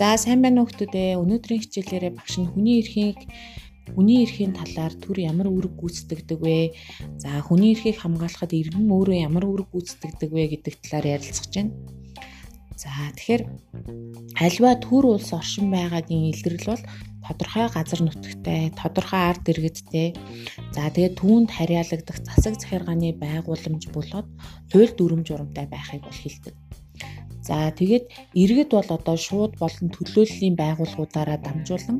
За сайн байна уу хүмүүдээ. Өнөөдрийн хичээлээрээ багш нь хүний эрхийг хүний эрхийн талаар төр ямар үүрэг гүйцэтгэдэг вэ? За хүний эрхийг хамгаалахад иргэн өөрөө ямар үүрэг гүйцэтгэдэг вэ гэдэг талаар ярилцах чинь. За тэгэхээр альва төр улс оршин байгаагийн илрэл бол тодорхой газар нутагтай, тодорхой ард иргэдтэй. За тэгээд түүнд харьяалагдах засаг захиргааны байгууламж болоод хууль дүрм журамтай байхыг бол хэлдэг. За тэгээд иргэд бол одоо шууд болон төлөөллийн байгууллагуудаараа дамжуулан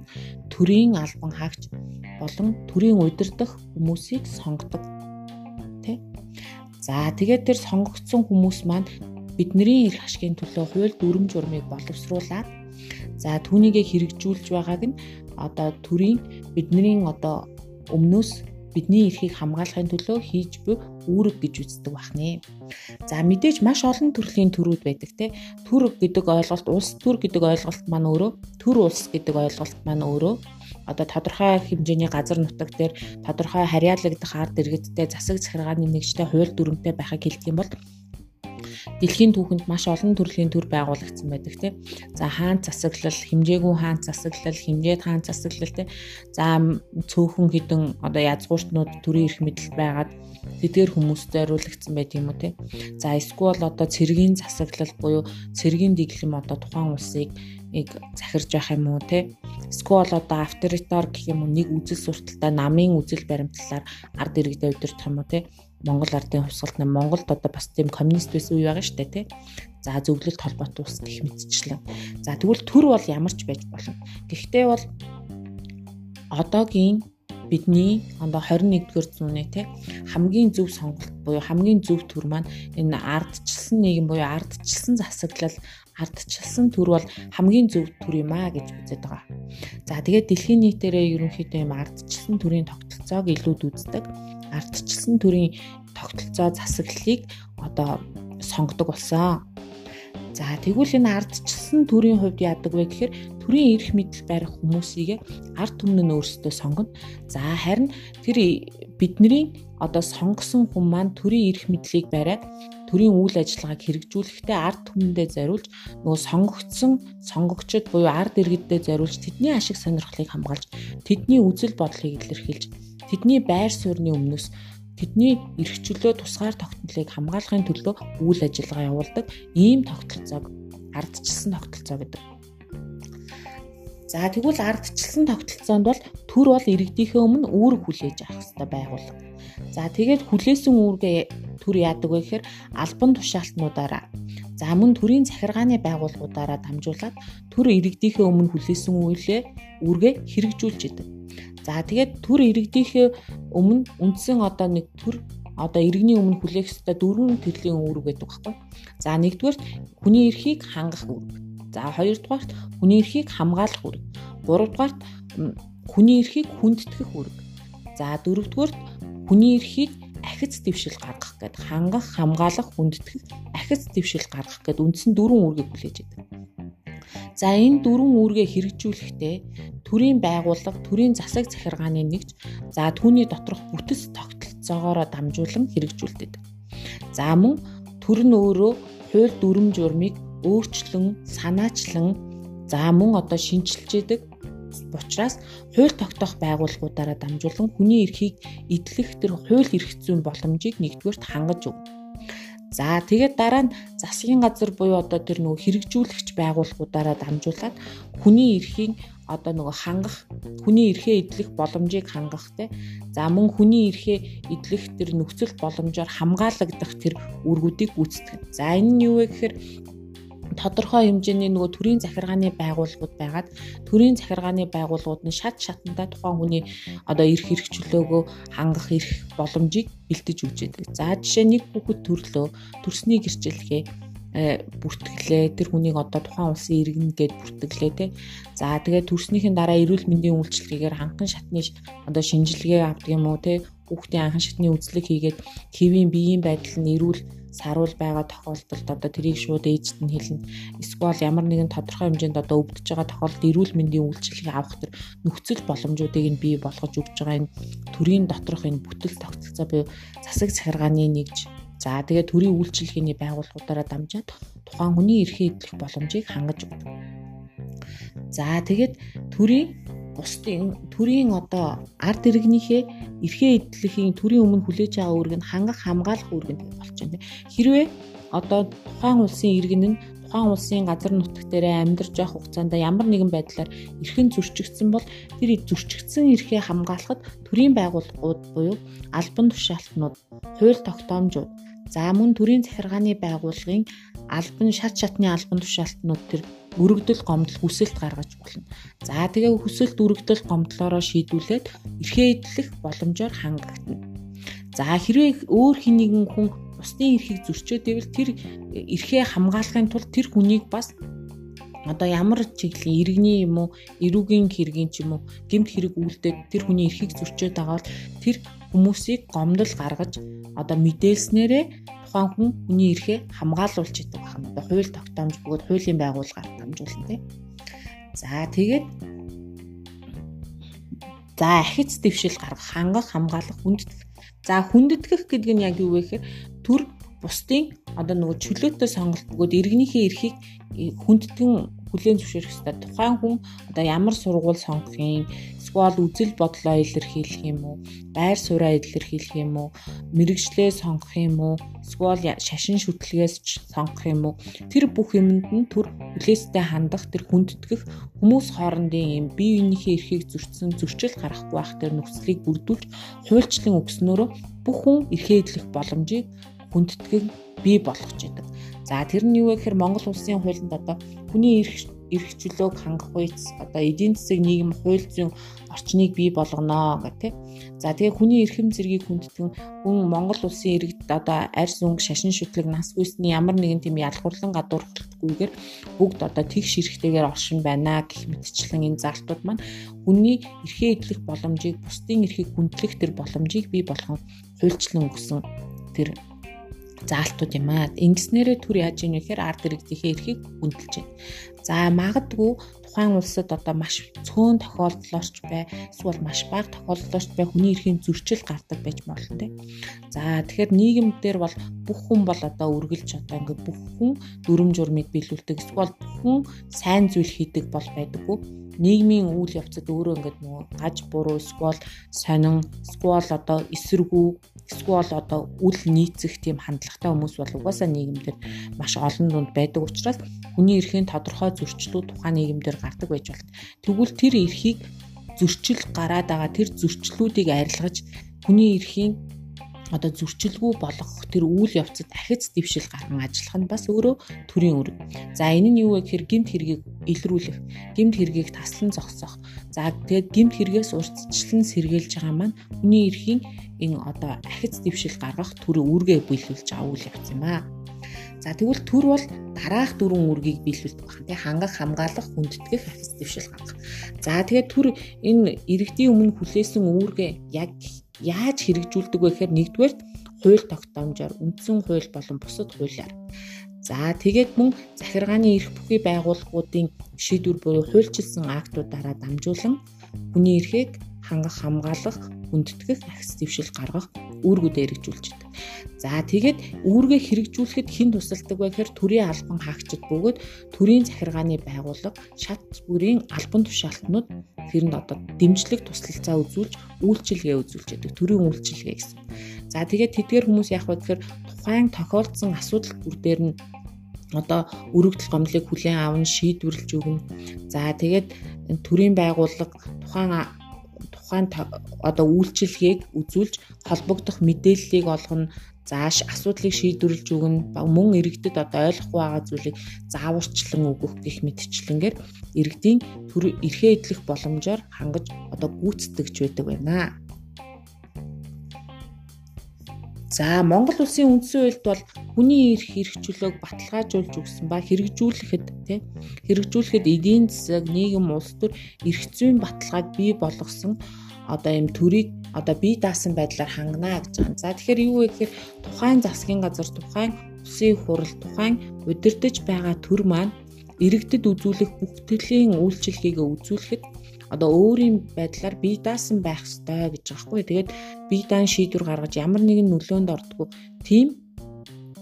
төрийн албан хаагч болон төрийн удирдах хүмүүсийг сонгодог. Тэ? За тэгээд тэр сонгогдсон хүмүүс маань бидний эрх ашигын төлөө хууль дүрм журмыг боловсруулад за түүнийгээ хэрэгжүүлж байгааг нь одоо төрийн бидний одоо өмнөөс бидний эрхийг хамгаалахын төлөө хийж буй үүрэг гэж үздэг бахнэ. За мэдээж маш олон төрлийн төрүүд байдаг те. Төр гэдэг ойлголт улс төр гэдэг ойлголт маань өөрөө төр улс гэдэг ойлголт маань өөрөө одоо тодорхой хэмжээний газар нутаг дээр тодорхой харьяалагдах ард иргэдтэй засаг захиргааны нэгжтэй хууль дүрмтэй байхыг хэлдэг юм бол дэлхийн түүхэнд маш олон төрлийн төр байгуулагдсан байдаг тийм. За хаан засаглал, хэмжээгүй хаан засаглал, хэмжээд хаан засаглал тийм. За цөөхөн хідэн одоо язгууртнууд төрийн эрх мэдэл байгаад тэдгээр хүмүүстэй зориулагдсан байт юм уу тийм. За эсвэл одоо цэргийн засаглал буюу цэргийн дэглэм одоо тухайн улсыг нэг захирж байх юм уу те эсвэл одоо авторитар гэх юм уу нэг үзэл сурталтай намын үзэл баримтлалаар ард иргэдэд удирдах юм уу те Монгол ардын хувьсгалт нь Монголд одоо бас тийм коммунист байсан үе байгаа штэ тий. За зөвлөлт холбоот ус гэх мэтчлэн. За тэгвэл төр бол ямар ч байж болно. Гэхдээ бол одоогийн бидний ондоо 21-р зууны тий хамгийн зөв сонголт буюу хамгийн зөв төр маань энэ ардчилсан нийгэм буюу ардчилсан засаглал ардчилсан төр бол хамгийн зөв төр юм а гэж үздэг байгаа. За тэгээд дэлхийн нийтээрээ ерөнхийдөө юм ардчилсан төрийн тогтолцоог илүүд үздэг ардчилсан төрийн тогтолцоо засаглалыг одоо сонгодог болсон. За тэгвэл энэ ардчилсан төрийн хувьд яадаг вэ гэхээр төрийн эрх мэдэл барих хүмүүсийг ард түмэн нь өөрсдөө сонгоно. За харин тэр бидний одоо сонгосон хүн маань төрийн эрх мэдлийг бариад төрийн үйл ажиллагааг хэрэгжүүлэхдээ ард түмэндээ зориулж нөгөө сонгогдсон сонгогчд буюу ард иргэддээ зориулж тэдний ашиг сонирхлыг хамгаалж тэдний үзэл бодлыг илэрхийлж тэдний байр суурьны өмнөөс тэдний эрхчлөө тусгаар тогтнолыг хамгаалахын төлөө үйл ажиллагаа явуулдаг ийм тогтолцоог ардчилсан тогтолцоо гэдэг. За тэгвэл ардчилсан тогтолцоонд бол төр бол иргэдийнхээ өмнө үүрэг хүлээж авах хэрэгтэй байгууллага. За тэгээд хүлээсэн үүргээ төр яадаг вэ гэхээр албан тушаалтнуудаараа за мөн төрийн захиргааны байгууллагуудаараа дамжуулаад төр иргэдийнхээ өмнө хүлээсэн үйлээ үүргээ хэрэгжүүлж идэг. За тэгээд төр иргэдийнхээ өмнө үндсэн одоо нэг төр одоо иргэний өмнө хүлээх ёстой дөрвөн төрлийн үүрэг гэдэг багхгүй. За нэгдүгээрт хүний эрхийг хангах үүрэг. За хоёрдугаарт хүний эрхийг хамгаалах үүрэг. Гуравдугаарт хүний эрхийг хүндэтгэх үүрэг. За дөрөвдүгээрт хүний эрхийг ахиц дэвшил гаргах гэдэг хангах, хамгаалах, хүндэтгэх, ахиц дэвшил гаргах гэдэг үндсэн дөрвөн үүргийг хүлээж байдаг. За энэ дөрвөн үүргээ хэрэгжүүлэхдээ төрийн байгууллага, төрийн засаг захиргааны нэгж за түүний доторх бүтэц тогтолцоогоор дамжуулан хэрэгжүүлдэг. За мөн төр нь өөрөө хууль дүрм журмыг өөрчлөн, санаачлан за мөн одоо шинчилж идэг учраас хууль тогтоох байгууллагуудаараа дамжуулан хүний эрхийг эдлэх тэр хууль эрх зүйн боломжийг нэгдүгээрт хангаж өгнө. За тэгээд дараа нь засгийн газар буюу одоо тэр нөгөө хэрэгжүүлэгч байгууллагуудаараа дамжуулаад хүний эрхийн одоо нөгөө хангах хүний эрхээ эдлэх боломжийг хангах те за мөн хүний эрхээ эдлэх тэр нөхцөл боломжоор хамгаалагдах тэр үүргүүдийг гүйцэтгэх. За энэ нь юу вэ гэхээр тодорхой хэмжээний нөгөө төрийн захиргааны байгууллагууд байгаад төрийн захиргааны байгууллагууд нь шат шатандаа тухайн хүний одоо эрх хэрэгчлөөгөө хангах эрх боломжийг бэлтэж өгч байдаг. За жишээ нэг хүүхэд төрлөө төрсний гэрчлэгээ э, бүртгэлээ тэр хүнийг одоо тухайн улсын иргэн гээд бүртгэлээ те. За тэгээд төрснийхэн дараа эрүүл мэндийн үйлчилгээгээр ханхан шатны одоо шинжилгээ авдаг юм уу те. Хүүхдийн анхан шатны үзлэг хийгээд хэвийн биеийн байдал нь эрүүл саруул байгаа тохиолдолд одоо тэрийг шууд ээжд нь хэлнэ. Эсвэл ямар нэгэн тодорхой хэмжээнд одоо өвдөж байгаа тохиолдолд эрүүл мэндийн үйлчилгээг авах төр нөхцөл боломжуудыг нь бий болгож өгч байгаа энэ төрийн доторх энэ бүтэл тогтолцоо буюу засаг захиргааны нэгж за тэгээ төрийн үйлчилгээний байгууллагуудаараа дамжаад тухайн хүний эрхээ эдлэх боломжийг хангаж өгдөг. За тэгээд төрийн бусдын төрийн одоо ард иргэнийхээ эрхээ эдлэхийн төрийн өмнө хүлээж байгаа үүрэг нь хангах хамгаалах үүрэг нь болж байна. Хэрвээ одоо тухайн улсын иргэн нь тухайн улсын газар нутаг дээр амьдарч явах хугацаанд ямар нэгэн байдлаар эрхэн зөрчигдсөн бол тэр зөрчигдсөн эрхээ хамгаалахад төрийн байгууллагууд буюу албан тушаалтнууд, хууль тогтоомжууд, за мөн төрийн захиргааны байгууллагын албан шат шатны албан тушаалтнууд тэр өргөдөл гомдол хүсэлт гаргаж болно. За тэгээ хүсэлт өргөдөл гомдлороо шийдүүлээд эрхээ эдлэх боломжоор хангагдана. За хэрвээ өөр хин нэгэн хүн бусдын эрхийг зөрчөөд ивэл тэр эрхээ хамгаалахын тулд тэр хүнийг бас одоо ямар чиглэлийн иргэний юм уу эрүүгийн хэргийн ч юм уу гэмт хэрэг үлдээд тэр хүний эрхийг зөрчөөд байгаа бол тэр хүмүүсийг гомдол гаргаж одоо мэдээлснээрээ тухайн хүн хүний эрхээ хамгаалуулж идэг байна. Одоо хууль тогтоомж бөгөөд хуулийн байгууллагаар дамжуулна тийм. За тэгээд за ахиц дэвшил гаргах, хангах, хамгаалах, хүндэтгэх. За хүндэтгэх гэдэг нь яг юу вэ гэхээр төр бусдын одоо нөгөө чөлөөтэй сонголт бөгөөд иргэнийхээ эрхийг хүндэтгэн хүлээн зөвшөөрөх ёстой. Тухайн хүн одоо ямар сургууль сонгох юм, эсвэл үзэл бодлоо илэрхийлэх юм уу, байр сууриа илэрхийлэх юм уу, мэрэгчлээ сонгох юм уу, эсвэл шашин шүтлгээс сонгох юм уу. Тэр бүх юмд нь төр хүлээстэй хандах, тэр хүндэтгэх хүмүүс хоорондын юм бие биенийхээ эрхийг зөрчсөн зөрчил гарахгүй байх тэр нөхцөлийг бүрдүүлж хуульчлан өгснөөрөө бүх хүн эрхээ эдлэх боломжийг хүндэтгэх бий болгож байдаг. За тэр нь юу вэ гэхээр Монгол улсын хуулинд одоо хүний эрх эрх чөлөөг хангах үйс одоо эдийн засаг нийгэм хууль зүйн орчныг бий болгоно гэх тээ. За тэгээ хүний эрхэм зэргийг хүндэтгэн хүн Монгол улсын иргэд одоо арьс өнгө шашин шүтлэг нас хүсний ямар нэгэн тийм ялгуурлан гадуурхалтгүйгээр бүгд одоо тэгш эрхтэйгээр оршин байна гэх мэтчлэн энэ залтууд маань хүний эрхээ эдлэх боломжийг бусдын эрхийг хүндлэх тэр боломжийг бий болгон хуульчлан өгсөн тэр заалтууд юм аа. Ингэснээрээ төр яаж ийн гэхээр ард иргэдийнхээ эрхийг хүндэлж байна. За магадгүй тухайн улсад одоо маш цөөн тохиолдлоорч бай эсвэл маш бага тохиолдлоорч бай хүний эрхийн зөрчил гардаг байж болно те. За тэгэхээр нийгэмдэр бол бүх хүн бол одоо үргэлж одоо ингээд бүх хүн дүрм журмыг биелүүлдэг эсвэл бүх хүн сайн зүйл хийдэг бол байдаггүй нийгмийн үйл явцад өөрөө ингээд нөгөө гаж буруу эсвэл сонин эсвэл одоо эсэргүү эсвэл одоо үл нийцэх тийм хандлагатай хүмүүс бол угаасаа нийгэмдэр маш олон дунд байдаг учраас хүний эрхийн тодорхой зөрчлүүд тухайн нийгэмдэр гардаг байж болт. Тэгвэл тэр эрхийг зөрчил гараад байгаа тэр зөрчлүүдийг арилгаж хүний эрхийн одоо зөрчилгүй болгох тэр үйл явцад ахиц дэвшил гарган ажиллах нь бас өөрөө төрийн үүрэг. За энэ нь юу вэ гэхээр гимт хэргийг илрүүлэх, гимт хэргийг таслан зогсоох. За тэгээд гимт хэрэгээс урьдчилан сэргийлж байгаа маань хүний эрхийн энэ одоо ахиц дэвшил гаргах төрийн үүргээ биелүүлж байгаа үйл явц юм аа. За тэгвэл төр бол дараах дөрвөн үргийг биелүүлдэг байна. Тэг хангах, хамгаалах, хүндэтгэх, ахиц дэвшил гаргах. За тэгээд төр энэ иргэдийн өмнө хүлээсэн үүргээ яг яаж хэрэгжүүлдэг вэ гэхээр нэгдүгээр хууль тогтоомжоор үндсэн хууль болон бусад хуулиар. За тэгээд мөн захиргааны эрх бүхий байгууллагуудын шийдвэр буюу хуульчилсан актуудаараа дамжуулан хүний эрхийг хангах, хамгаалах, хүндэтгэх, ахис дэвшил гаргах үүргүүдээ хэрэгжүүлж байдаг. За тэгээд үүргээ хэрэгжүүлэхэд хэн тусалдаг вэ гэхээр төрийн албан хаагчид бөгөөд төрийн захиргааны байгууллага шат бүрийн албан тушаалтнууд тэрэнд одоо дэмжлэг туслалцаа үзүүлж үйлчилгээ үзүүлж байдаг. Төрийн үйлчилгээ гэсэн. За тэгээд тэдгээр хүмүүс яах вэ гэхээр тухайн тохиолдсон асуудал бүр дээр нь одоо өргөдөл гомдлыг хүлээн аван шийдвэрлэж өгнө. За тэгээд төрийн байгууллага тухайн тухайн одоо үйлчилгээг үзүүлж холбогдох мэдээллийг олгоно зааш асуудлыг шийдвэрлэж өгнө мөн иргэдэд одоо ойлгохгүй байгаа зүйлийг зааварчлан өгөх гэх мэтчлэнгээр иргэдийн эрхээ эдлэх боломжоор хангаж одоо гүйцэтгэж байдаг байна. За Монгол улсын үндсэн хуульд бол хүний эрх эрхчлөөг баталгаажуулж өгсөн ба хэрэгжүүлэхэд тий хэрэгжүүлэхэд эдийн засаг, нийгэм, улс төр эрх зүйн баталгааг бий болгосон одоо юм төрийг одоо бие даасан байдлаар хангана гэж байна. За тэгэхээр юу вэ гэхээр тухайн засгийн газар, тухайн улсын хурал, тухайн удирдах байгаа төр маань иргэдэд үзүүлэх бүх төрлийн үйлчлэгийг үзүүлэхэд одоо өөрийн байдлаар бие даасан байх ёстой гэж байгаа хгүй. Тэгээд бие даан шийдвэр гаргаж ямар нэгэн нөлөөнд ордгоо тийм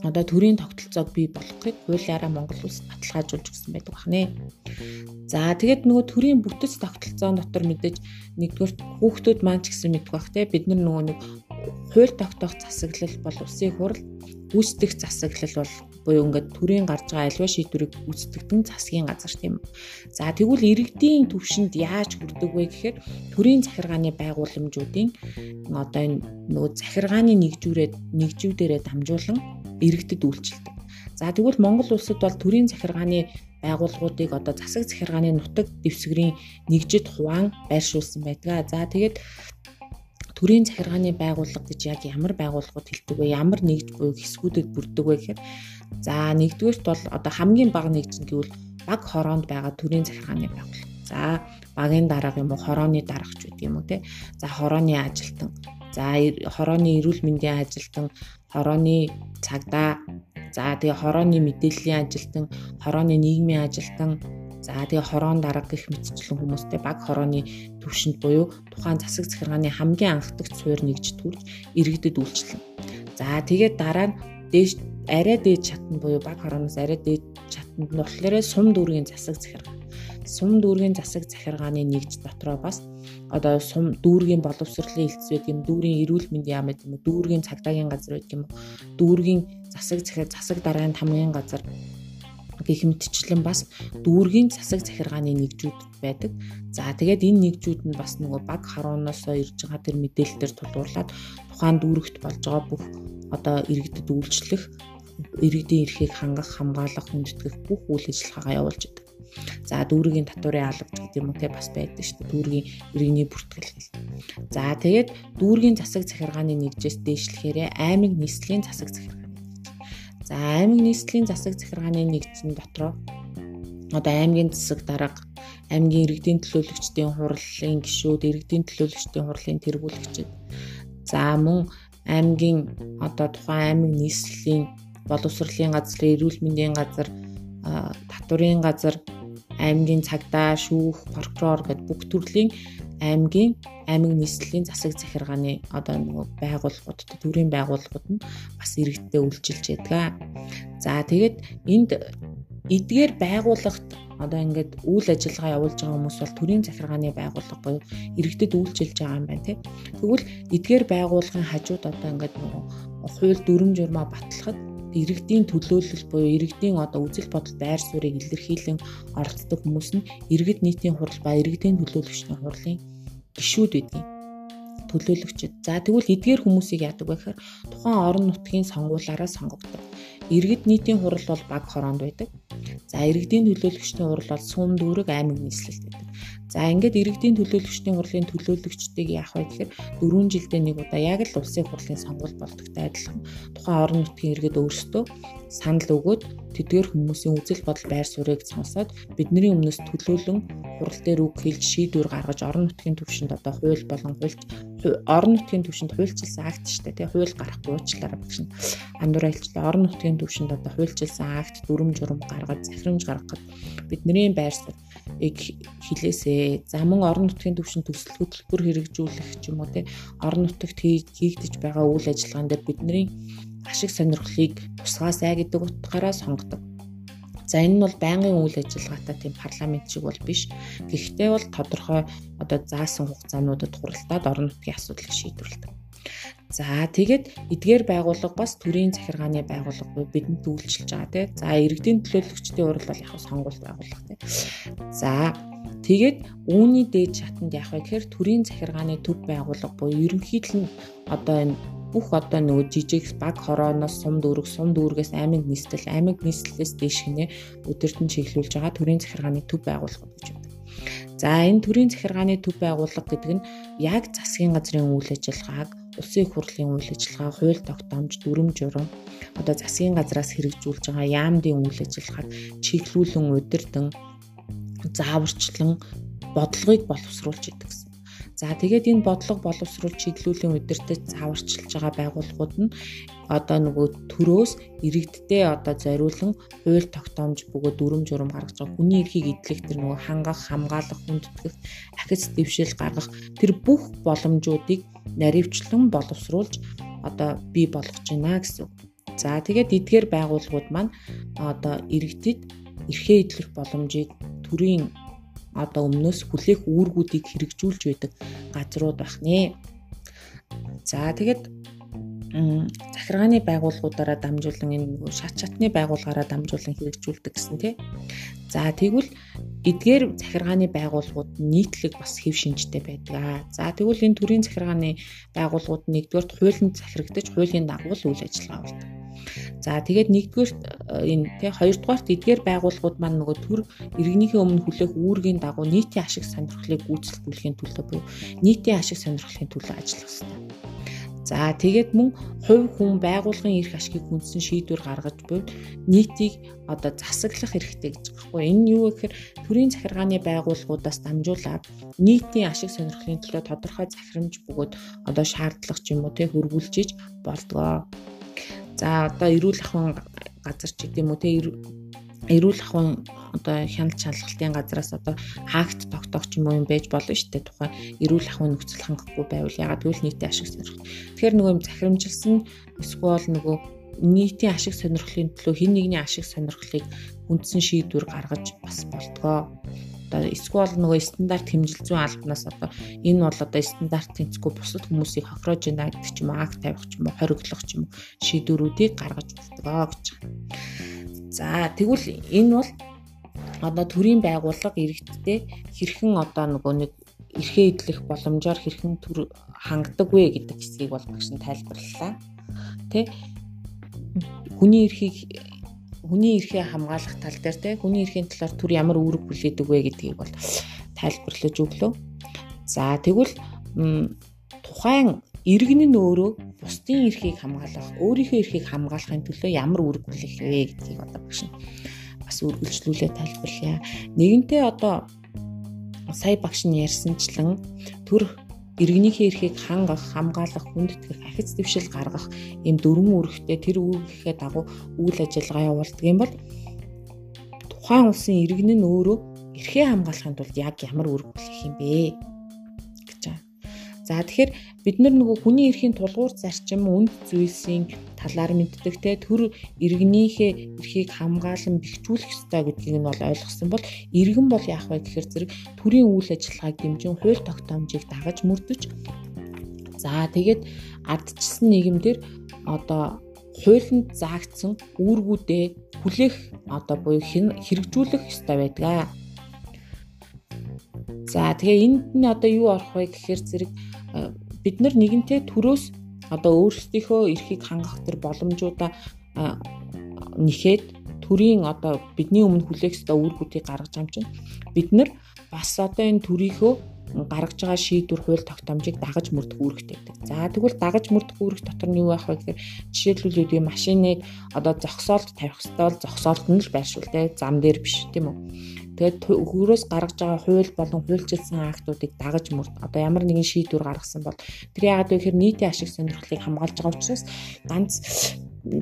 одоо төрийн тогтолцоог бий болгохыг хуулиараа Монгол улс баталгаажуулж өгсөн байдаг байна. За тэгээд нөгөө төрийн бүтэц тогтолцоон дотор мэдээж нэгдүгээр хүүхдүүд маань ч гэсэн мэддэг бах те бид нар нөгөө нэг хууль тогтоох засаглал бол улсын хурал гүйцэтгэх засаглал бол буюу ингээд төрийн гарч байгаа альва шийдвэрийг гүйцэтгэдэг засгийн газар тийм. За тэгвэл иргэдийн төвшөнд яаж хүрдэг вэ гэхээр төрийн захиргааны байгууламжуудын одоо энэ нөгөө захиргааны нэгжүүрээ нэгжүүдээрээ дамжуулан иргэдэд үйлчилдэг. За тэгвэл Монгол улсад бол төрийн захиргааны байгууллагуудыг одоо засаг захиргааны нутаг дэвсгэрийн нэгжид хуваан байршуулсан байдаг. За тэгээд төрийн захиргааны байгууллага гэж яг ямар байгууллагууд хэлдэг вэ? Ямар нэгж буюу хэсгүүдэд бүрддэг вэ гэхээр за нэгдүгээрт бол одоо хамгийн бага нэгж гэвэл баг хороонд байгаа төрийн захиргааны байгууллага. За багийн дарга юм уу хорооны даргач гэдэг юм уу те. За хорооны ажилтан. За хорооны эрүүл мэндийн ажилтан, хорооны цагдаа. За тэгээ хорооны мэдээллийн ажилтан, хорооны нийгмийн ажилтан, За тэгээ хорон дарга гэх мэтчлэн хүмүүстэй баг хорооны төвшөнд буюу тухайн засаг захиргааны хамгийн анхдагч суурь нэгж төрж иргэдэд үйлчлэн. За тэгээд дараа нь дээш арай дээд чатнд буюу баг хорооноос арай дээд чатнд нь болохоор сум дүүргийн засаг захиргаа. Сум дүүргийн засаг захиргааны нэгж дотроо бас одоо сум дүүргийн боловсролын хэлтс байдаг юм дүүргийн эрүүл мэндийн яам гэдэг юм дүүргийн цагдаагийн газар байдаг юм дүүргийн засаг захир засаг даргын тамгын газар гэх мэтчлэн бас дүүргийн засаг захиргааны нэгжүүд байдаг. За тэгээд энэ нэгжүүд нь бас нөгөө баг харуунаасоо ирж байгаа тэр мэдээлэлээр тулгуурлаад тухайн дүүрэгт болж байгаа бүх одоо иргэдэд үйлчлэх иргэдийн эрхийг хангах, хамгаалах, хүндэтгэх бүх үйл ажиллагаагаа явуулж байдаг. За дүүргийн татварын албач гэдэг юм уу те бас байдаг шүү дээ. Дүүргийн иргэний бүртгэл гэл. За тэгээд дүүргийн засаг захиргааны нэгжээс дээшлэхээр аймаг нийслэлийн засаг захиргаа За аймаг нийслэлийн засаг захиргааны нэгдсэн дотроо одоо аймгийн засаг дарга, аймгийн иргэдийн төлөөлөгчдийн хурлын гишүүд, иргэдийн төлөөлөгчдийн хурлын тэргүүлэгчид. За мөн аймгийн одоо тухайн аймаг нийслэлийн боловсролын газар, эрүүл мэндийн газар, татварын газар, аймгийн цагдаа, шүүх, прокурор гэд бүх төрлийн аймгийн аймаг нийслэлийн засаг захиргааны одоо нөгөө байгууллагууд төрийн байгууллагууд нь бас иргэдтэй үйлчилж байдаг. За тэгээд энд эдгээр байгууллагт одоо ингээд үйл ажиллагаа явуулж байгаа хүмүүс бол төрийн захиргааны байгууллага буюу иргэдэд үйлчилж байгаа юм байна тийм. Тэгвэл эдгээр байгууллагын хажууд одоо ингээд нөгөө хууль дүрм журмаа батлахад иргэдийн төлөөлөл буюу иргэдийн одоо үзэл бодол байр суурийг илэрхийлэн оролцдог хүмүүс нь иргэд нийтийн хурал ба иргэдийн төлөөлөгчдийн хурлын гишүүд байдгийг төлөөлөгчд. За тэгвэл эдгээр хүмүүсийг яадаг вэ гэхээр тухайн орон нутгийн сонгуулаараа сонгогддог. Иргэд нийтийн хурал бол баг хороонд байдаг. За иргэдийн төлөөлөгчдийн хурал бол сум дүүрэг аймаг нийслэлд байдаг. За ингээд иргэдийн төлөөлөгчдийн хурлын төлөөлөгчдийг яах вэ гэхээр 4 жилдээ нэг удаа яг л улсын хурлын сонгуул болдогтой адилхан тухайн орон нутгийн иргэд өөрсдөө санал өгөөд тэдгээр хүмүүсийн үзэл бодол байр суурийг сонсоод бидний өмнөөс төлөөлөн хурал дээр үг хэлж шийдвэр гаргаж орон нутгийн төвшөнд одоо хууль болон хуульч орон нутгийн төвшөнд хуульчилсан акт штэ тий хууль гарахгүй уучлаарай багш нь андуур айлчлаа орон нутгийн төвшөнд одоо хуульчилсан акт дүрм журм гаргаж захирамж гаргахад бидний байр суурь хилээсээ. За мөн орон нутгийн төвшин төсөл хөтөлбөр хэрэгжүүлэх ч юм уу те орон нутагт хийгдэж байгаа үйл ажиллагаан дээр бидний ашиг сонирхлыг тусгаасай гэдэг утгаараа сонгодог. За энэ нь бол байнгын үйл ажиллагаатай тийм парламент шиг бол биш. Гэхдээ бол тодорхой одоо заасан хугацаануудад хуралдаад орон нутгийн асуудлыг шийдвэрлэдэг. За тэгээд эдгээр байгууллага бас төрийн захиргааны байгууллага буюу бидэнд үйлчилж байгаа тийм. За иргэдийн төлөөлөгчдийн урал бол яг сонгуул байгууллага тийм. За тэгээд үүний дээд шатанд яг гэхээр төрийн захиргааны төв байгууллага буюу ерөнхийдөө нь одоо энэ бүх одоо нөгөө жижиг баг хорооноос сум дүүрэг, сум дүүргээс аймаг нийслэл, аймаг нийслэлээс дээш гинэ өдөртөн чиглүүлж байгаа төрийн захиргааны төв байгууллага гэж байна. За энэ төрийн захиргааны төв байгууллага гэдэг нь яг засгийн газрын үйл ажиллагааг улсын их хурлын үйл ажиллагаа, хууль тогтоомж, дүрм журам одоо засгийн газраас хэрэгжүүлж байгаа яамдын үйл ажиллагааг чиглүүлэн удирдан зааварчлан бодлогыг боловсруулж идэг гэсэн. За тэгээд энэ бодлого боловсруулж чиглүүлийн удирдах зааварчилж байгаа байгууллагууд нь одоо нөгөө төрөөс иргэддээ одоо зориулан хууль тогтоомж бөгөөд дүрм журам гаргаж байгаа хүний эрхийг эдлэх тэр нөгөө хангах, хамгаалах, хүндэтгэх, ахиц дэвшил гаргах тэр бүх боломжуудыг наривчлан боловсруулж одоо бий болгож байна гэсэн. За тэгээд эдгээр байгууллагууд маань одоо иргэдэд эрхээ идэх боломжийг төрийн одоо өмнөөс хүлээх үүргүүдийг хэрэгжүүлж байдаг газрууд байх нэ. За тэгээд захиргааны байгууллагуудаараа дамжуулан энэ нөгөө шат шатны байгууллагаараа дамжуулан хэрэгжүүлдэг гэсэн тий. За тэгвэл эдгээр захиргааны байгууллагууд нийтлэг бас хэв шинжтэй байдаг аа. За тэгвэл энэ төрийн захиргааны байгууллагууд нэгдүгээр хуулинд захирагдаж хуулийн дагуу л үйл ажиллагаа болдог. За тэгээд нэгдүгээр энэ тий хоёрдугаарт эдгээр байгууллагууд маань нөгөө төр иргэнийхээ өмнө хүлээх үүргийн дагуу нийтийн ашиг сонирхлыг гүйцэтгүүлэхийн төлөө буюу нийтийн ашиг сонирхлын төлөө ажиллах хэрэгтэй. За тэгээд мөн хувь хүн байгуулгын эрх ашгийг хүндсэн шийдвэр гаргаж буй нийтийг одоо засаглах хэрэгтэй гэж байна. Энэ юу гэхээр төрийн захиргааны байгууллагуудаас дамжуулаад нийтийн ашиг сонирхлын төлөө тодорхой захирамж бөгөөд одоо шаардлага ч юм уу те хөрвүүлжиж болдгоо. За одоо эрүүл ахуйн газар ч гэдэм үү те эрүүл ахуйн одоо хяналт шалгалтын газраас одоо хаагт тогтоох ч юм уу юм байж болно шүү дээ тухайн эрүүл ахуйн нөхцөл хангахгүй байвал ягаад гэвэл нийтийн ашиг сонирхол. Тэгэхээр нөгөө юм захирамжилсан эсвэл нөгөө нийтийн ашиг сонирхлын төлөө хин нэгний ашиг сонирхлыг үндсэн шийдвэр гаргаж бас болтгоо. Одоо эсвэл нөгөө стандарт хэмжил зүйн албанаас одоо энэ бол одоо стандарт тэнцэхгүй бусад хүмүүсийг хохироож байна гэдэг ч юм уу акт тавих ч юм уу хориглох ч юм уу шийдвэрүүдийг гаргаж болтгоо гэж байна. За тэгвэл энэ бол одоо төрийн байгууллага иргэдтэй хэрхэн одоо нөгөө нэг эрхээ идэх боломжоор хэрхэн төр хангадаг вэ гэдэг хэсгийг бол багш нь тайлбарлалаа. Тэ хүний эрхийг хүний эрхээ хамгаалах тал дээр те хүний эрхийн талаар төр ямар үүрэг хүлээдэг вэ гэдгийг бол тайлбарлаж өглөө. За тэгвэл тухайн иргэн нь өөрөө бусдын эрхийг хамгаалах, өөрийнхөө эрхийг хамгаалахын төлөө ямар хүлээх вэ гэдгийг одоо багш нь бас үргэлжлүүлээ тайлбарлая. Нэгэнтээ одоо сая багш нь ярьсанчлан төр иргэнийхээ эрхийг хангах, хамгаалах, хүндэтгэх, ахиц дэвшил гаргах ийм дөрвөн үүрэгтэй тэр үүрэгийнхээ дагуу үйл ажиллагаа явуулдаг юм бол тухайн улсын иргэн нь өөрөө эрхээ хамгаалахын тулд яг ямар үүрэг хүлээх юм бэ. За тэгэхээр бид нар нөгөө хүний эрхийн тулгуур зарчим үнд зүйлсийн талаар мэддэг те төр иргэнийхээ эрхийг хамгаалan бэхжүүлэх ёстой гэдгийг нь бол ойлгосон бол иргэн бол яах вэ гэхээр зэрэг төрийн үйл ажиллагааг дэмжин хууль тогтоомжийг дагаж мөрдөж за тэгээд ардчилсан нийгэмдэр одоо хуулинд заагдсан үүргүүдээ хүлээх одоо буюу хэрэгжүүлэх ёстой байдаг. За тэгээ энд нь одоо юу орох вэ гэхээр зэрэг бид нар нэгэнтээ төрөөс одоо өөрсдийнхөө эрхийг хангах төр боломжуудаа нэхэд төрийн одоо бидний өмнө хүлээх ёстой үүргүүдийг гаргаж байгаа юм чинь бид нар бас одоо энэ төрийнхөө гаргаж байгаа шийдвэр хууль тогтоомжийг дагаж мөрдөх үүрэгтэй байдаг. За тэгвэл дагаж мөрдөх үүрэг дотор нь юу байх вэ гэхээр жишээлбэл үүдгийн машиныг одоо зогсоолт тавих ёстой бол зогсоолт нь л байршуул те зам дээр биш тийм үү. Тэгээд хөрөөс гаргаж байгаа хууль болон хуульчилсан актуудыг дагаж мөрд одоо ямар нэгэн шийдвэр гаргасан бол тэр яагаад вэ гэхээр нийтийн ашиг сонирхлыг хамгаалж байгаа учраас ганц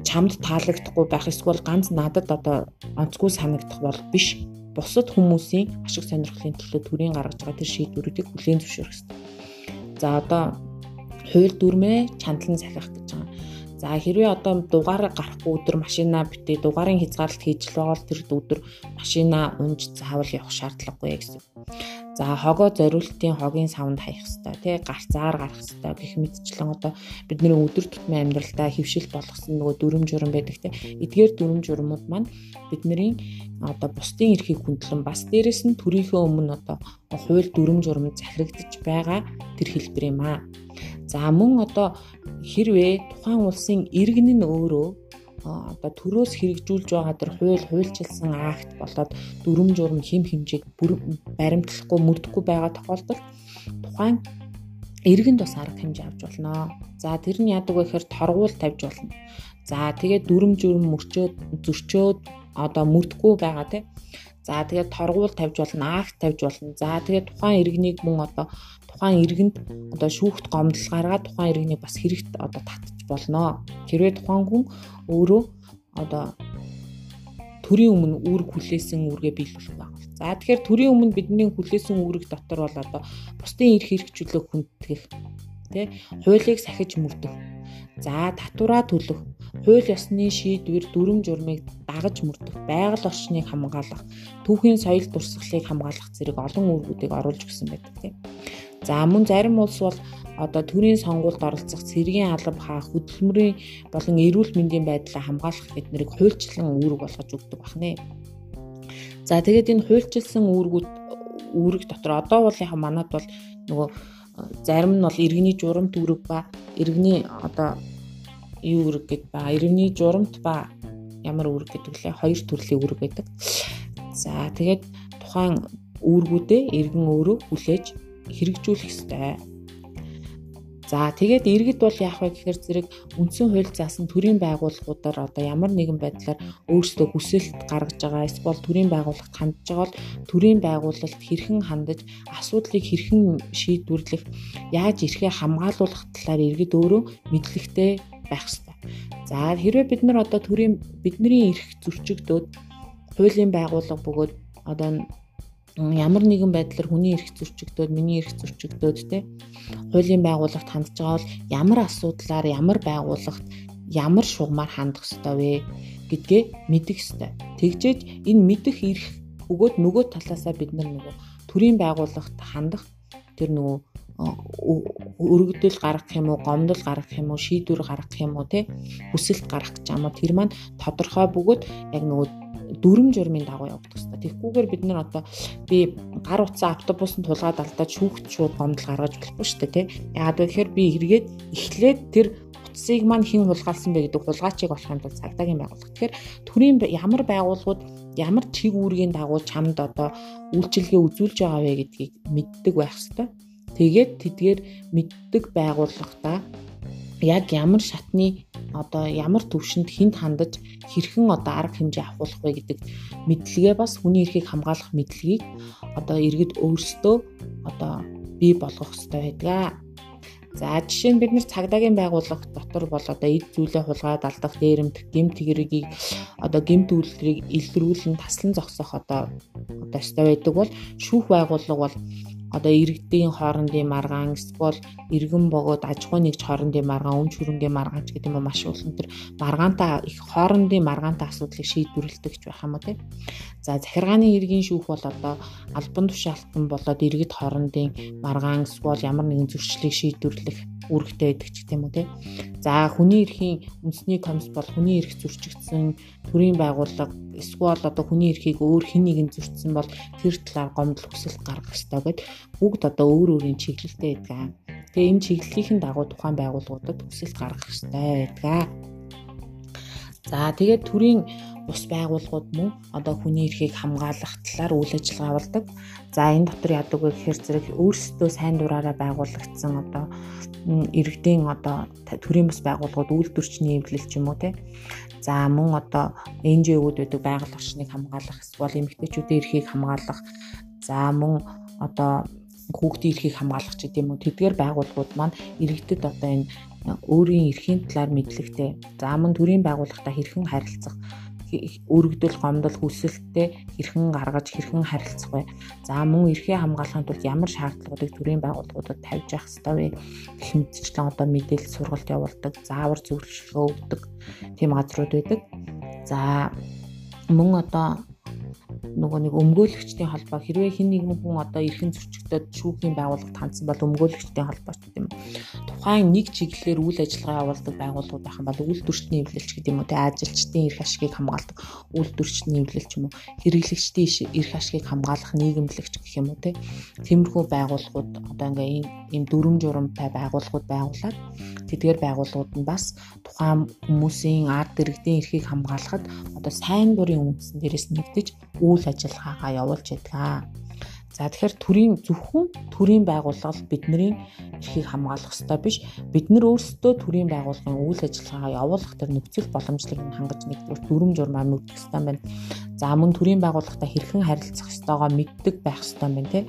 чамд таалагдахгүй байх эсвэл ганц надад одоо онцгүй санагдах бол биш бусад хүмүүсийн ашиг сонирхлын төлөө төрийн гаргаж байгаа тэр шийдвэрүүдийг хүлээн зөвшөөрөх хэрэгтэй. За одоо хууль дүрмээ чандлан захиах гэж байгаа. За хэрвээ одоо дугаар гарахгүй өдөр машина битээ дугаарын хязгаарлалт хийж л байгаа бол тэр өдөр машина унж заавал явах шаардлагагүй гэсэн. За хогоо зориултын хогийн савнд хаях хэрэгтэй тий гарцаар гарах хэрэгтэй гэх мэтчлэн одоо бидний өдөр тутмын амьдралдаа хөвшил болгосон нөгөө дүрм журм байдаг тий эдгээр дүрм журмууд маань бидний одоо бусдын эрхийг хүндлэн бас дээрэс нь төрийнхөө өмнө одоо хууль дүрм журм захирагдаж байгаа тэр хэлбэр юм аа. За мөн одоо хэрвээ тухайн улсын иргэн нь өөрөө одоо төрөөс хэрэгжүүлж байгаа тэр хууль хуульчилсан акт болоод дүрм журм хэм хэмжээг баримтлахгүй мөрдөхгүй байгаа тохиолдолд тухайн иргэнд бас арга хэмжээ авч болно. За тэр нь яадаг вэ гэхээр торгуул тавьж болно. За тэгээд дүрм журм мөрчөөд зөрчөөд одоо мөрдөхгүй байгаа тийм За тэгээд торгуул тавьж болно, акт тавьж болно. За тэгээд тухайн иргэнийг мөн одоо тухайн иргэнд одоо шүүхт гомдол гаргаад тухайн иргэнийг бас хэрэгт одоо татчих болно. Хэрвээ тухайн хүн өөрөө одоо төрийн өмнө үүрэг хүлээсэн үүргээ биелүүлэх байна. За тэгэхээр төрийн өмнө бидний хүлээсэн үүрэг дотор бол одоо бусдын эрх хэрэгжүүлэх хүндтгэх тий хуулийг сахиж мөрдөх За татвараа төлөх, хууль ёсны шийдвэр дүрм журмыг дагаж мөрдөх, байгаль орчныг хамгаалах, түүхийн соёл дурсгалыг хамгаалах зэрэг олон үүргүүдийг оруулж өгсөн байдаг тийм. За мөн зарим улс бол одоо төрийн сонгуульд оролцох цэргийн алба хаа хөдөлмөрийн болон эрүүл мэндийн байдлаа хамгаалах гэднийг хуульчлан үүрэг болгож өгдөг байна. За тэгээд энэ хуульчилсан үүргүүд үүрэг дотор одоо бол яг манад бол нөгөө зарим нь бол иргэний журамт үүрэг ба иргэний одоо юу үүрэг гэд ба иргэний журамт ба ямар үүрэг гэдэг лээ хоёр төрлийн үүрэг байдаг. За тэгээд тухайн үүргүүдээ иргэн өөрөө хүлээж хэрэгжүүлэх ёстой. За тэгээд иргэд бол яах вэ гэхээр зэрэг үндсэн хууль заасан төрийн байгууллагуудаар одоо ямар нэгэн байдлаар өөрсдөө хүсэлт гаргаж байгаа эсвэл төрийн байгууллагт хандж байгаа бол төрийн байгуулалт хэрхэн хандаж асуудлыг хэрхэн шийдвэрлэх яаж ирэхээ хамгаалуулах талаар иргэд өөрөө мэдлэгтэй байх ёстой. За хэрвээ бид нар одоо төрийн бидний эрх зөрчигдөөд хуулийн байгууллага бөгөөд одоо ямар нэгэн байдлаар хүний эрх зөрчигдөөд миний эрх зөрчигдөөд те хуулийн байгууллагт хандж байгаа бол ямар асуудлаар ямар байгууллагт ямар шугамар хандах ёстой вэ гэдгээ мэдэх ёстой. Тэгжээж энэ мэдэх эрх бөгөөд нөгөө талаасаа бид нар нөгөө төрийн байгууллагт хандах тэр нөгөө өргөдөл гаргах юм уу, гомдол гаргах юм уу, шийдвэр гаргах юм уу те хүсэлт гаргах гэж юм уу тэр маань тодорхой бөгөөд яг нөгөө дүрм журмын дагуу явагдах хэрэгтэй. Тэгхгүйгээр бид нар одоо би гар утсаа автобусанд тулгаад алдаад шүүхт шууд гомдол гаргаж болохгүй шүү дээ тий. Яагаад вэ гэхээр би эргээд эхлээд тэр утсыг маань хэн хулгайлсан бэ гэдэг хулгайчийг болохын тулд цагдаагийн байгууллага. Тэгэхээр төрийн ямар байгууллагууд ямар чиг үүргийн дагуу чамд одоо үйлчилгээ үзүүлж байгаа вэ гэдгийг мэддэг байх хэрэгтэй. Тэгээд тэдгээр мэддэг байгууллагатаа яг ямар шатны одоо ямар төвшөнд хүнд хандаж хэрхэн одоо арга хэмжээ авахулах вэ гэдэг мэдлэгээ бас хүний эрхийг хамгаалах мэдлэгийг одоо иргэд өөрсдөө одоо бий болгох хэрэгтэй байдаг. За жишээ нь бид нар цагдаагийн байгууллага дотор бол одоо эд зүйлээ хулгайд алдах, дээрэмдэх, гэмт хэргийг одоо гэмт үйлдвэрийг илрүүлэн таслан зогсоох одоо одоо өстой байдаг бол шүүх байгууллага бол одоо иргэдийн хоорондын маргаан эсвэл иргэн богоод аж ахуй нэгж хоорондын маргаан өмч хөрөнгөний маргаан ч гэдэг юм маш олон төр маргаантай их хоорондын маргаантай асуудлыг шийдвэрлэдэг ч байх юм уу тийм. За захиргааны иргэн шүүх бол одоо албан тушаалтан болоод иргэд хоорондын маргаан эсвэл ямар нэгэн зөрчлийг шийдвэрлэх үүрэгтэй байдаг ч гэдэм үү те. За хүний эрхийн үндэсний комисс бол хүний эрх зөрчигдсөн төрийн байгууллага эсвэл одоо хүний эрхийг өөр хэн нэгэн зөрчсөн бол тэр талаар гомдол хүсэлт гаргах ёстой гэд бүгд одоо өөр өөрийн чиглэлтэй байдаг. Тэгээ энэ чиглэлийн дагуу тухайн байгууллагуудад хүсэлт гаргах ёстой байдаг. За тэгээд төрийн бус байгууллагууд мөн одоо хүний эрхийг хамгаалах талаар үйл ажиллагаа явуулдаг. За энэ дотор яадаг вэ гэхээр зэрэг өөрсдөө сайн дураараа байгуулагдсан одоо иргэдийн одоо төрийн бус байгууллагууд үйлдвэрчний эвлэл ч юм уу те. За мөн одоо NGO-ууд байдаг байгаль орчныг хамгаалах эсвэл эмэгтэйчүүдийн эрхийг хамгаалах. За мөн одоо хүүхдийн эрхийг хамгаалах ч гэдэм үү тэдгээр байгууллагууд маань иргэдэд одоо энэ өөрийн эрхийн талаар мэдлэгтэй. За мөн төрийн байгууллагатай хэрхэн харилцах өргөдөл гомдол хүсэлттэй хэрхэн гаргаж хэрхэн харилцах вэ? За мөн эрхээ хамгаалахын тулд ямар шаардлагуудыг төрийн байгууллагуудад тавьж явах ёстой вэ? гэх мэтчлэн одоо мэдээлэл сургалт явуулдаг, заавар зөвлөгөө өгдөг тийм газрууд байдаг. За мөн одоо нөгөө нэг өмгөөлөгчдийн холбоо хэрвээ хэн нэгэн хүн одоо эрхэн зөрчигдөд шүүхийн байгууллагад хандсан бол өмгөөлөгчдийн холбоо ч гэдэм тухайн нэг чиглэлээр үйл ажиллагаа явуулдаг байгууллагууд байх юм бол үйлдвэрчний эвлэлч гэдэг юм уу те ажилчдын эрх ашигыг хамгаалдаг үйлдвэрчний эвлэлч юм уу хэрэглэгчдийн эрх ашигыг хамгаалах нийгэмлэгч гэх юм уу те тиймэрхүү байгууллагууд одоо ингээ ийм дүрм журамтай байгууллагууд байгуулад тэдгээр байгууллагууд нь бас тухайн хүмүүсийн ард иргэдийн эрхийг хамгаалахад одоо сайн дурын үндсэн дээрээс нэгдэж үйл ажиллагаагаа явуулж байдаг. За тэгэхээр төрийн зөвхөн төрийн байгууллага бидний эрхийг хамгаалах ёстой биш. Бид нар өөрсдөө төрийн байгууллагын үйл ажиллагаагаа явуулах тэр нөхцөл боломжлыг хангаж нэгдүгээр дүрм журмаар мэдэх ёстой байна. За мөн төрийн байгууллагатай хэрхэн харилцах ёстойгоо мэддэг байх ёстой байна тий.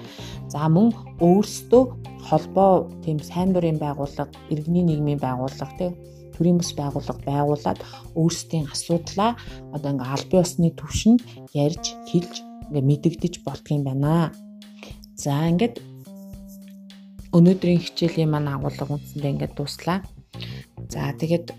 За мөн өөрсдөө холбоо тийм сайн дурын байгууллага, иргэний нийгмийн байгууллага тий төрийн бас байгууллага байгуулад өөрсдийн асуудлаа одоо ингээ албан ёсны түвшинд ярьж хэлж ингээ мэдэгдэж болдго юм байна. За ингээд өнөөдрийн хичээлийн маань агуулга үндсэндээ ингээд дуслаа. За тэгээд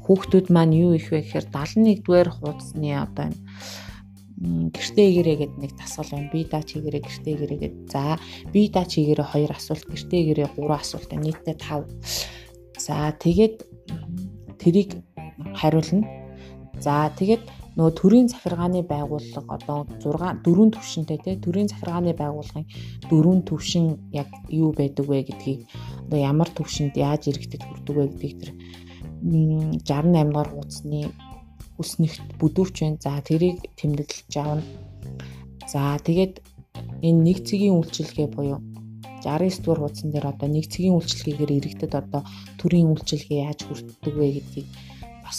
хүүхдүүд маань юу их вэ гэхээр 71-р хуудасны одоо энэ гэртээ гэрээ гэдэг нэг тасгал байна. Би даа чигээрээ гэртээ гэрээ гэдэг. За би даа чигээрээ хоёр асуулт, гэртээ гэрээ гурван асуулт байна. Нийтдээ 5. За тэгээд тэрийг хариулна. За тэгээд нөгөө төрийн захиргааны байгууллага одоо 6 4 төвшинтэй тий төрийн захиргааны байгууллагын 4 төвшин яг юу байдаг вэ гэдгийг одоо ямар төвшөнд яаж иргэдэд хүрдэг вэ гэдгийг тэр 68 дугаар хуудасны үснэгт бүдүүрч байна. За тэрийг тэмдэглэж авна. За тэгээд энэ нэг цэгийн үйлчилгээ буюу 69 дугаар хуудсан дээр одоо нэг цэгийн үйлчилгээгээр иргэдэд одоо төрийн үйлчилгээ яаж хүртдэг вэ гэдгийг бас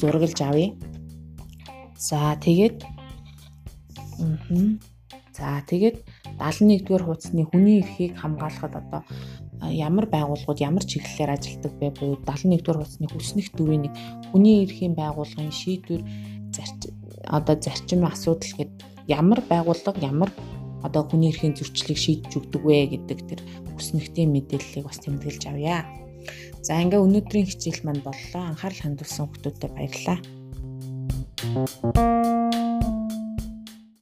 зураглаж авъя. За тэгээд За тэгээд 71 дугаар хуудасны хүний эрхийг хамгаалахад одоо ямар байгууллагууд ямар чиглэлээр ажилладаг вэ буюу 71 дугаар хуудасны хүснэх дүрийн нэг хүний эрхийн байгууллагын шийдвэр одоо зарчим асуудал гэд ямар байгууллага ямар одоо хүний эрхийн зөрчлийг шийдэж өгдөг вэ гэдэг тэр хүснэгтийн мэдээллийг бас тэмдэглэж авъя. За ингээ өнөөдрийн хичээл маань боллоо. Анхаарал хандуулсан хүмүүстээ баярлалаа. Thank you.